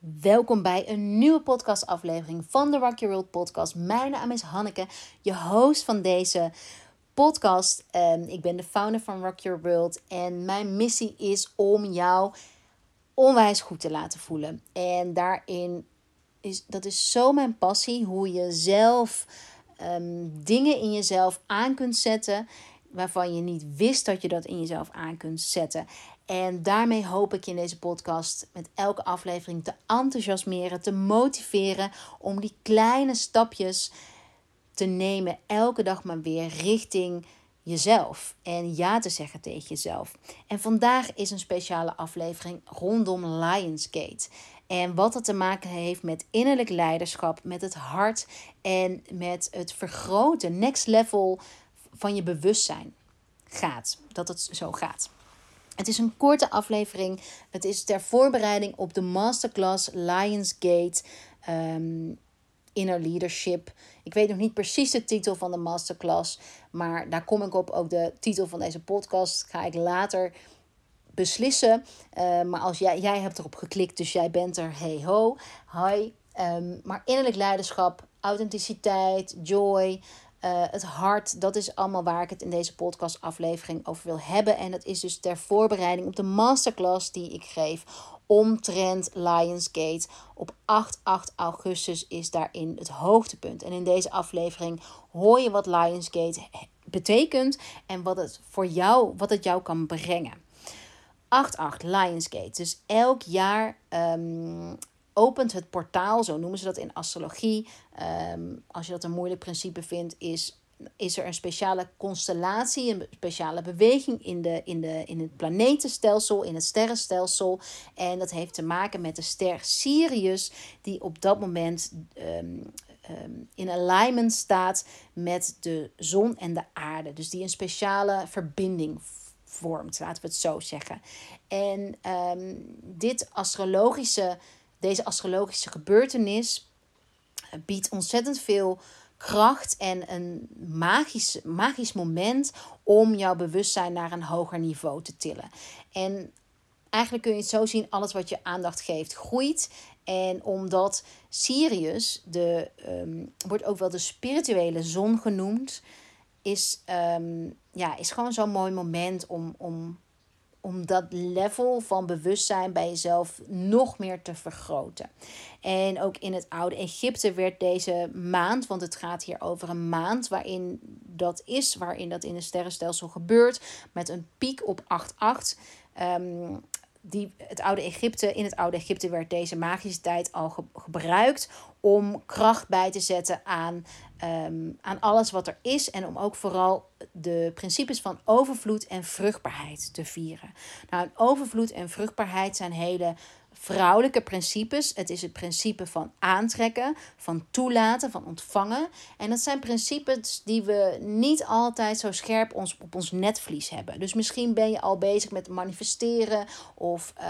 Welkom bij een nieuwe podcastaflevering van de Rock Your World podcast. Mijn naam is Hanneke, je host van deze podcast. Um, ik ben de founder van Rock Your World en mijn missie is om jou onwijs goed te laten voelen. En daarin is dat is zo mijn passie, hoe je zelf ehm, dingen in jezelf aan kunt zetten waarvan je niet wist dat je dat in jezelf aan kunt zetten. En daarmee hoop ik je in deze podcast met elke aflevering te enthousiasmeren, te motiveren om die kleine stapjes te nemen, elke dag maar weer richting jezelf en ja te zeggen tegen jezelf. En vandaag is een speciale aflevering rondom Lionsgate. En wat dat te maken heeft met innerlijk leiderschap, met het hart en met het vergroten, next level van je bewustzijn gaat. Dat het zo gaat. Het is een korte aflevering. Het is ter voorbereiding op de masterclass Lionsgate um, Inner Leadership. Ik weet nog niet precies de titel van de masterclass, maar daar kom ik op. Ook de titel van deze podcast ga ik later beslissen. Uh, maar als jij, jij hebt erop geklikt, dus jij bent er. Hey ho, hi. Um, maar innerlijk leiderschap, authenticiteit, joy, uh, het hart, dat is allemaal waar ik het in deze podcastaflevering over wil hebben. En dat is dus ter voorbereiding op de masterclass die ik geef omtrent Lionsgate. Op 8, 8 augustus is daarin het hoogtepunt. En in deze aflevering hoor je wat Lionsgate betekent en wat het voor jou, wat het jou kan brengen. 8-8 Lionsgate. Dus elk jaar um, opent het portaal, zo noemen ze dat in astrologie. Ehm, als je dat een moeilijk principe vindt, is, is er een speciale constellatie, een speciale beweging in, de, in, de, in het planetenstelsel, in het sterrenstelsel. En dat heeft te maken met de ster Sirius, die op dat moment ehm, ehm, in alignment staat met de zon en de aarde. Dus die een speciale verbinding vormt, laten we het zo zeggen. En dit astrologische deze astrologische gebeurtenis biedt ontzettend veel kracht en een magisch, magisch moment om jouw bewustzijn naar een hoger niveau te tillen. En eigenlijk kun je het zo zien: alles wat je aandacht geeft, groeit. En omdat Sirius, de, um, wordt ook wel de spirituele zon genoemd, is, um, ja, is gewoon zo'n mooi moment om, om om dat level van bewustzijn bij jezelf nog meer te vergroten. En ook in het oude Egypte werd deze maand, want het gaat hier over een maand waarin dat is, waarin dat in het sterrenstelsel gebeurt, met een piek op 8-8. Um, die, het oude Egypte, in het oude Egypte werd deze magische tijd al gebruikt om kracht bij te zetten aan, um, aan alles wat er is. En om ook vooral de principes van overvloed en vruchtbaarheid te vieren. Nou, overvloed en vruchtbaarheid zijn hele vrouwelijke principes. Het is het principe van aantrekken, van toelaten, van ontvangen. En dat zijn principes die we niet altijd zo scherp ons, op ons netvlies hebben. Dus misschien ben je al bezig met manifesteren of uh,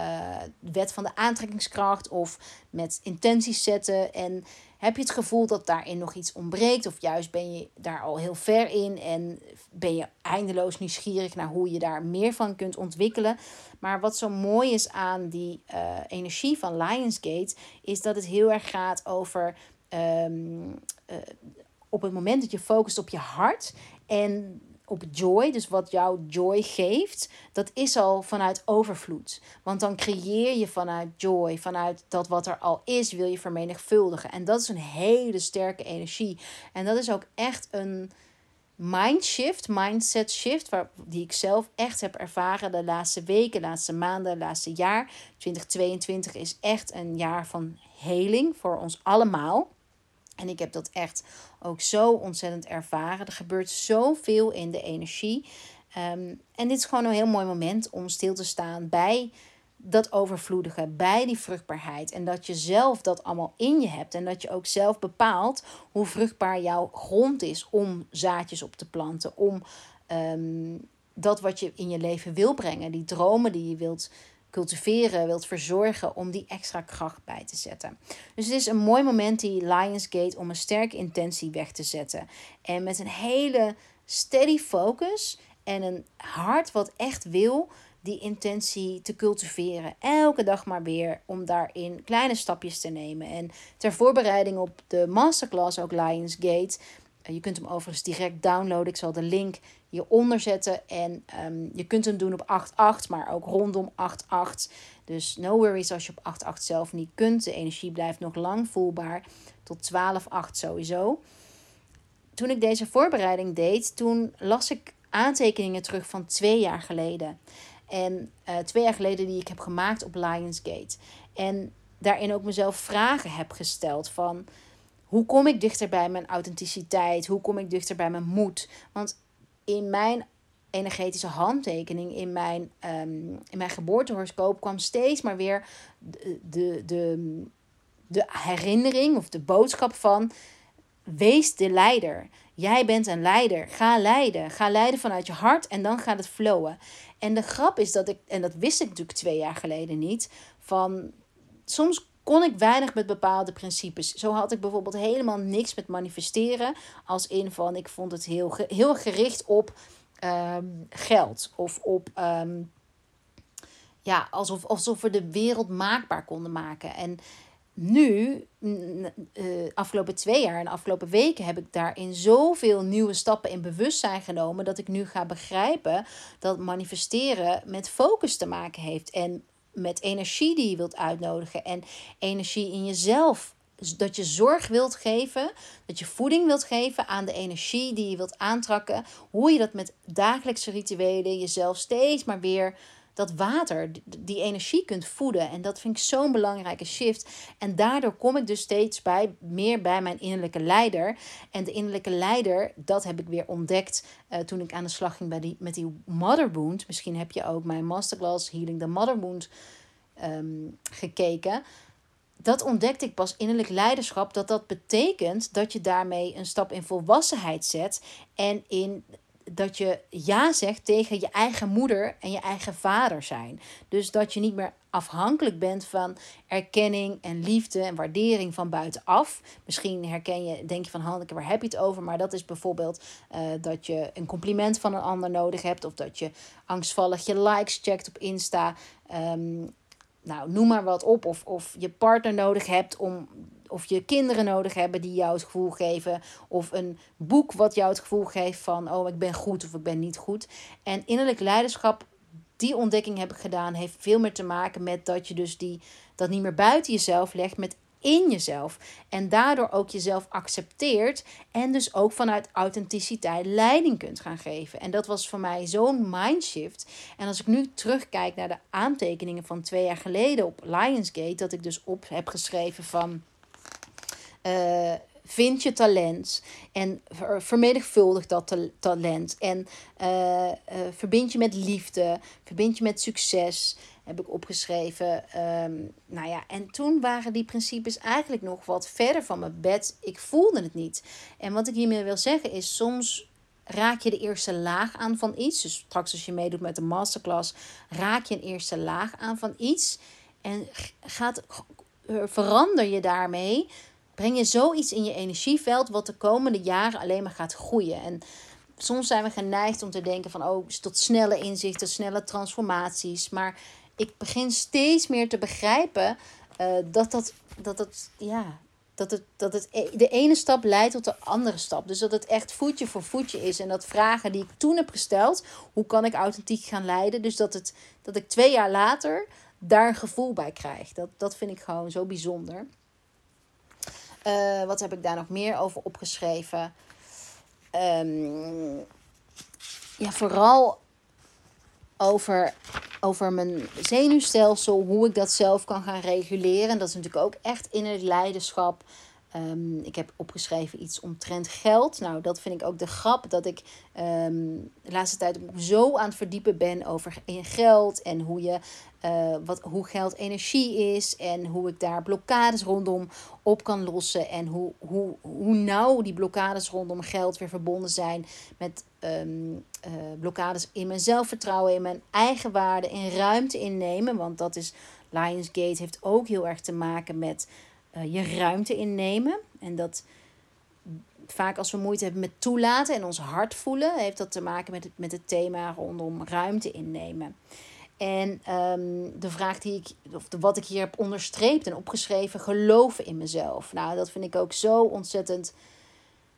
wet van de aantrekkingskracht of met intenties zetten. En heb je het gevoel dat daarin nog iets ontbreekt? Of juist ben je daar al heel ver in en ben je eindeloos nieuwsgierig naar hoe je daar meer van kunt ontwikkelen? Maar wat zo mooi is aan die uh, energie van Lionsgate, is dat het heel erg gaat over. Um, uh, op het moment dat je focust op je hart en op joy, dus wat jou joy geeft, dat is al vanuit overvloed. Want dan creëer je vanuit joy, vanuit dat wat er al is, wil je vermenigvuldigen. En dat is een hele sterke energie. En dat is ook echt een mindshift, mindset shift, waar, die ik zelf echt heb ervaren de laatste weken, laatste maanden, laatste jaar. 2022 is echt een jaar van heling voor ons allemaal. En ik heb dat echt ook zo ontzettend ervaren. Er gebeurt zoveel in de energie. Um, en dit is gewoon een heel mooi moment om stil te staan bij dat overvloedige, bij die vruchtbaarheid. En dat je zelf dat allemaal in je hebt. En dat je ook zelf bepaalt hoe vruchtbaar jouw grond is om zaadjes op te planten. Om um, dat wat je in je leven wil brengen, die dromen die je wilt cultiveren, wilt verzorgen om die extra kracht bij te zetten. Dus het is een mooi moment, die Lionsgate, om een sterke intentie weg te zetten. En met een hele steady focus en een hart wat echt wil, die intentie te cultiveren. Elke dag maar weer om daarin kleine stapjes te nemen. En ter voorbereiding op de masterclass, ook Lionsgate. Uh, je kunt hem overigens direct downloaden. Ik zal de link hieronder zetten. En ehm, je kunt hem doen op 8-8, maar ook rondom 8-8. Dus no worries als je op 8-8 zelf niet kunt. De energie blijft nog lang voelbaar. Tot 12-8 sowieso. Toen ik deze voorbereiding deed, toen las ik aantekeningen terug van twee jaar geleden. En uh, twee jaar geleden die ik heb gemaakt op Lionsgate. En daarin ook mezelf vragen heb gesteld van... Hoe kom ik dichter bij mijn authenticiteit? Hoe kom ik dichter bij mijn moed? Want in mijn energetische handtekening, in mijn, um, in mijn geboortehoroscoop, kwam steeds maar weer de, de, de, de herinnering of de boodschap van: wees de leider. Jij bent een leider. Ga leiden. Ga leiden vanuit je hart en dan gaat het flowen. En de grap is dat ik, en dat wist ik natuurlijk twee jaar geleden niet, van soms kon ik weinig met bepaalde principes. Zo had ik bijvoorbeeld helemaal niks met manifesteren. Als in van, ik vond het heel, heel gericht op ehm, geld. Of op, um, ja, alsof, alsof we de wereld maakbaar konden maken. En nu, uh, afgelopen twee jaar en afgelopen weken, heb ik daarin zoveel nieuwe stappen in bewustzijn genomen. Dat ik nu ga begrijpen dat manifesteren met focus te maken heeft. En met energie die je wilt uitnodigen. En energie in jezelf. Dat je zorg wilt geven. Dat je voeding wilt geven aan de energie die je wilt aantrekken. Hoe je dat met dagelijkse rituelen jezelf steeds maar weer dat water, die energie kunt voeden. En dat vind ik zo'n belangrijke shift. En daardoor kom ik dus steeds bij, meer bij mijn innerlijke leider. En de innerlijke leider, dat heb ik weer ontdekt uh, toen ik aan de slag ging bij die, met die mother wound. Misschien heb je ook mijn masterclass Healing the Mother Wound um, gekeken dat ontdekte ik pas innerlijk leiderschap. Dat dat betekent dat je daarmee een stap in volwassenheid zet. En in dat je ja zegt tegen je eigen moeder en je eigen vader zijn. Dus dat je niet meer afhankelijk bent van erkenning en liefde en waardering van buitenaf. Misschien herken je, denk je van Hanneke, waar heb je het over? Maar dat is bijvoorbeeld uh, dat je een compliment van een ander nodig hebt. Of dat je angstvallig je likes checkt op Insta. Um, nou, noem maar wat op. Of, of je partner nodig hebt om of je kinderen nodig hebben die jou het gevoel geven. Of een boek wat jou het gevoel geeft van, oh, ik ben goed of ik ben niet goed. En innerlijk leiderschap, die ontdekking heb ik gedaan, heeft veel meer te maken met dat je dus die, dat niet meer buiten jezelf legt, met in jezelf. En daardoor ook jezelf accepteert. En dus ook vanuit authenticiteit leiding kunt gaan geven. En dat was voor mij zo'n mindshift. En als ik nu terugkijk naar de aantekeningen van twee jaar geleden op Lionsgate, dat ik dus op heb geschreven van. Uh, vind je talent en vermenigvuldig dat talent. En uh, uh, verbind je met liefde, verbind je met succes, heb ik opgeschreven. Um, nou ja, en toen waren die principes eigenlijk nog wat verder van mijn bed. Ik voelde het niet. En wat ik hiermee wil zeggen is, soms raak je de eerste laag aan van iets. Dus straks als je meedoet met de masterclass, raak je een eerste laag aan van iets. En gaat, verander je daarmee breng je zoiets in je energieveld wat de komende jaren alleen maar gaat groeien. En soms zijn we geneigd om te denken van oh, tot snelle inzichten, snelle transformaties. Maar ik begin steeds meer te begrijpen uh, dat dat, dat het, ja, dat het, dat het e-, de ene stap leidt tot de andere stap. Dus dat het echt voetje voor voetje is. En dat vragen die ik toen heb gesteld, hoe kan ik authentiek gaan leiden? Dus dat, het, dat ik twee jaar later daar een gevoel bij krijg. Dat, dat vind ik gewoon zo bijzonder. Uh, wat heb ik daar nog meer over opgeschreven? Um, ja, vooral over, over mijn zenuwstelsel, hoe ik dat zelf kan gaan reguleren. Dat is natuurlijk ook echt in het leiderschap. Um, ik heb opgeschreven iets omtrent geld. Nou, dat vind ik ook de grap dat ik um, de laatste tijd zo aan het verdiepen ben over geld en hoe, je, uh, wat, hoe geld energie is en hoe ik daar blokkades rondom op kan lossen en hoe, hoe, hoe nauw die blokkades rondom geld weer verbonden zijn met um, uh, blokkades in mijn zelfvertrouwen, in mijn eigen waarde, in ruimte innemen. Want dat is Lionsgate heeft ook heel erg te maken met uh, je ruimte innemen. En dat vaak als we moeite hebben met toelaten en ons hart voelen, heeft dat te maken met het, met het thema rondom ruimte innemen. En ehm, de vraag die ik, of de, wat ik hier heb onderstreept en opgeschreven, geloven in mezelf. Nou, dat vind ik ook zo ontzettend.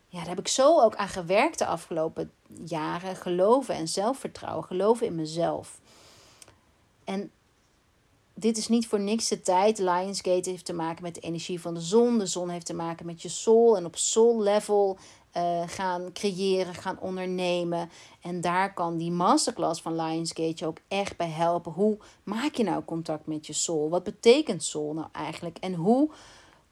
Ja, daar heb ik zo ook aan gewerkt de afgelopen jaren. Geloven en zelfvertrouwen, geloven in mezelf. En dit is niet voor niks de tijd. Lionsgate heeft te maken met de energie van de zon. De zon heeft te maken met je soul. En op soul level uh, gaan creëren, gaan ondernemen. En daar kan die masterclass van Lionsgate je ook echt bij helpen. Hoe maak je nou contact met je soul? Wat betekent soul nou eigenlijk? En hoe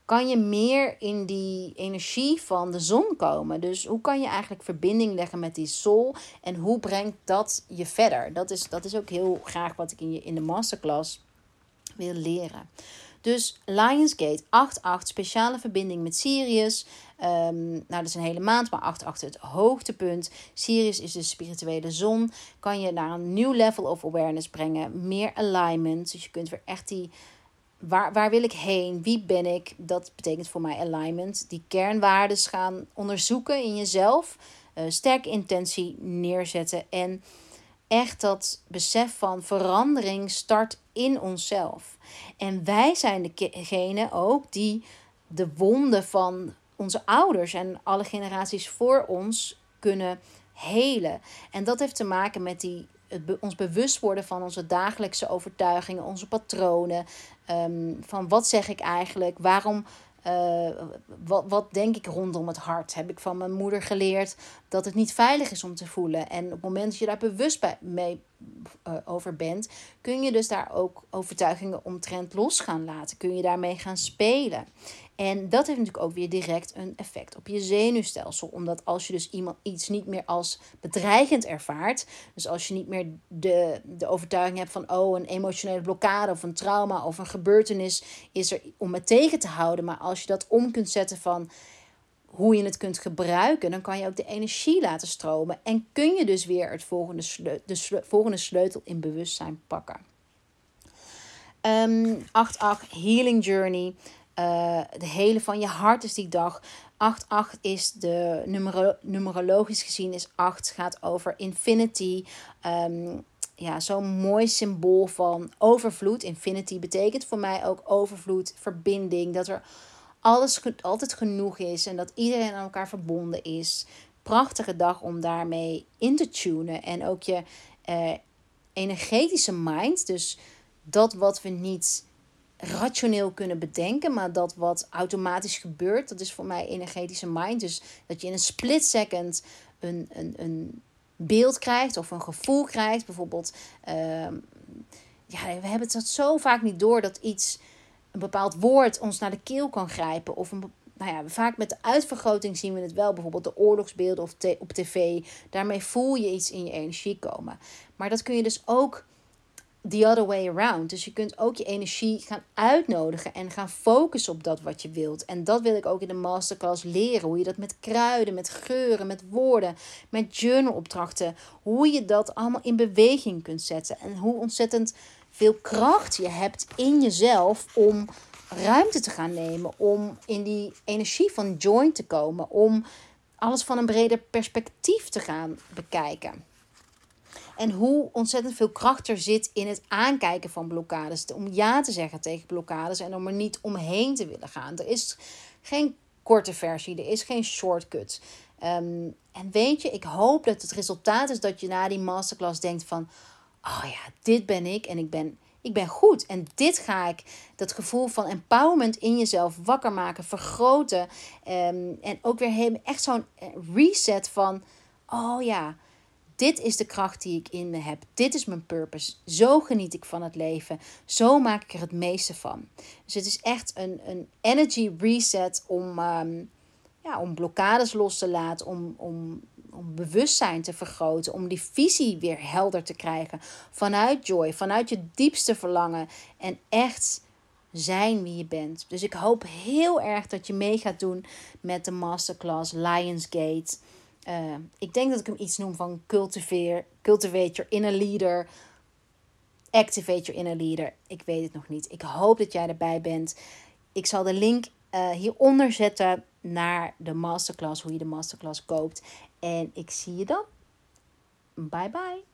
kan je meer in die energie van de zon komen? Dus hoe kan je eigenlijk verbinding leggen met die soul? En hoe brengt dat je verder? Dat is, dat is ook heel graag wat ik in, je, in de masterclass wil leren. Dus Lionsgate 8-8, speciale verbinding met Sirius. Um, nou, dat is een hele maand, maar 8-8 het hoogtepunt. Sirius is de spirituele zon. Kan je naar een nieuw level of awareness brengen. Meer alignment. Dus je kunt weer echt die. Waar, waar wil ik heen? Wie ben ik? Dat betekent voor mij alignment. Die kernwaarden gaan onderzoeken in jezelf. Uh, sterke intentie neerzetten. En echt dat besef van verandering start in onszelf. En wij zijn degene ook die de wonden van onze ouders en alle generaties voor ons kunnen helen. En dat heeft te maken met die, het ons bewust worden van onze dagelijkse overtuigingen, onze patronen. Um, van wat zeg ik eigenlijk? Waarom uh, wat, wat denk ik rondom het hart? Heb ik van mijn moeder geleerd dat het niet veilig is om te voelen. En op het moment dat je daar bewust bij, mee uh, over bent, kun je dus daar ook overtuigingen omtrent los gaan laten. Kun je daarmee gaan spelen. En dat heeft natuurlijk ook weer direct een effect op je zenuwstelsel. Omdat als je dus iemand iets niet meer als bedreigend ervaart. Dus als je niet meer de, de overtuiging hebt van oh, een emotionele blokkade of een trauma of een gebeurtenis is er om het tegen te houden. Maar als je dat om kunt zetten van hoe je het kunt gebruiken, dan kan je ook de energie laten stromen. En kun je dus weer het volgende sleutel, de volgende sleutel in bewustzijn pakken. Um, ehm, 8-8 Healing Journey. Uh, de hele van je hart is die dag. 8-8 is de numero numerologisch gezien is 8 gaat over infinity. Um, ja, zo'n mooi symbool van overvloed. Infinity betekent voor mij ook overvloed, verbinding. Dat er alles altijd genoeg is en dat iedereen aan elkaar verbonden is. Prachtige dag om daarmee in te tunen. En ook je uh, energetische mind. Dus dat wat we niet rationeel kunnen bedenken, maar dat wat automatisch gebeurt, dat is voor mij energetische mind. Dus dat je in een split second een, een, een beeld krijgt of een gevoel krijgt. Bijvoorbeeld, uh, ja, we hebben het zo vaak niet door dat iets, een bepaald woord ons naar de keel kan grijpen. Of een, nou ja, vaak met de uitvergroting zien we het wel, bijvoorbeeld de oorlogsbeelden of op tv. Daarmee voel je iets in je energie komen. Maar dat kun je dus ook the other way around. Dus je kunt ook je energie gaan uitnodigen en gaan focussen op dat wat je wilt. En dat wil ik ook in de masterclass leren. Hoe je dat met kruiden, met geuren, met woorden, met journalopdrachten, hoe je dat allemaal in beweging kunt zetten. En hoe ontzettend veel kracht je hebt in jezelf om ruimte te gaan nemen, om in die energie van joy te komen, om alles van een breder perspectief te gaan bekijken. En hoe ontzettend veel kracht er zit in het aankijken van blokkades. Om ja te zeggen tegen blokkades en om er niet omheen te willen gaan. Er is geen korte versie, er is geen shortcut. Ehm, en weet je, ik hoop dat het resultaat is dat je na die masterclass denkt van... Oh ja, dit ben ik en ik ben, ik ben goed. En dit ga ik, dat gevoel van empowerment in jezelf wakker maken, vergroten. Um, en ook weer echt zo'n reset van... Oh ja, dit is de kracht die ik in me heb. Dit is mijn purpose. Zo geniet ik van het leven. Zo maak ik er het meeste van. Dus het is echt een, een energy reset om, um, ja, om blokkades los te laten. Om, om, om bewustzijn te vergroten. Om die visie weer helder te krijgen. Vanuit joy. Vanuit je diepste verlangen. En echt zijn wie je bent. Dus ik hoop heel erg dat je mee gaat doen met de masterclass Lionsgate. Uh, ik denk dat ik hem iets noem van cultivate, cultivate your inner leader. Activate your inner leader. Ik weet het nog niet. Ik hoop dat jij erbij bent. Ik zal de link uh, hieronder zetten naar de masterclass, hoe je de masterclass koopt. En ik zie je dan. Bye bye.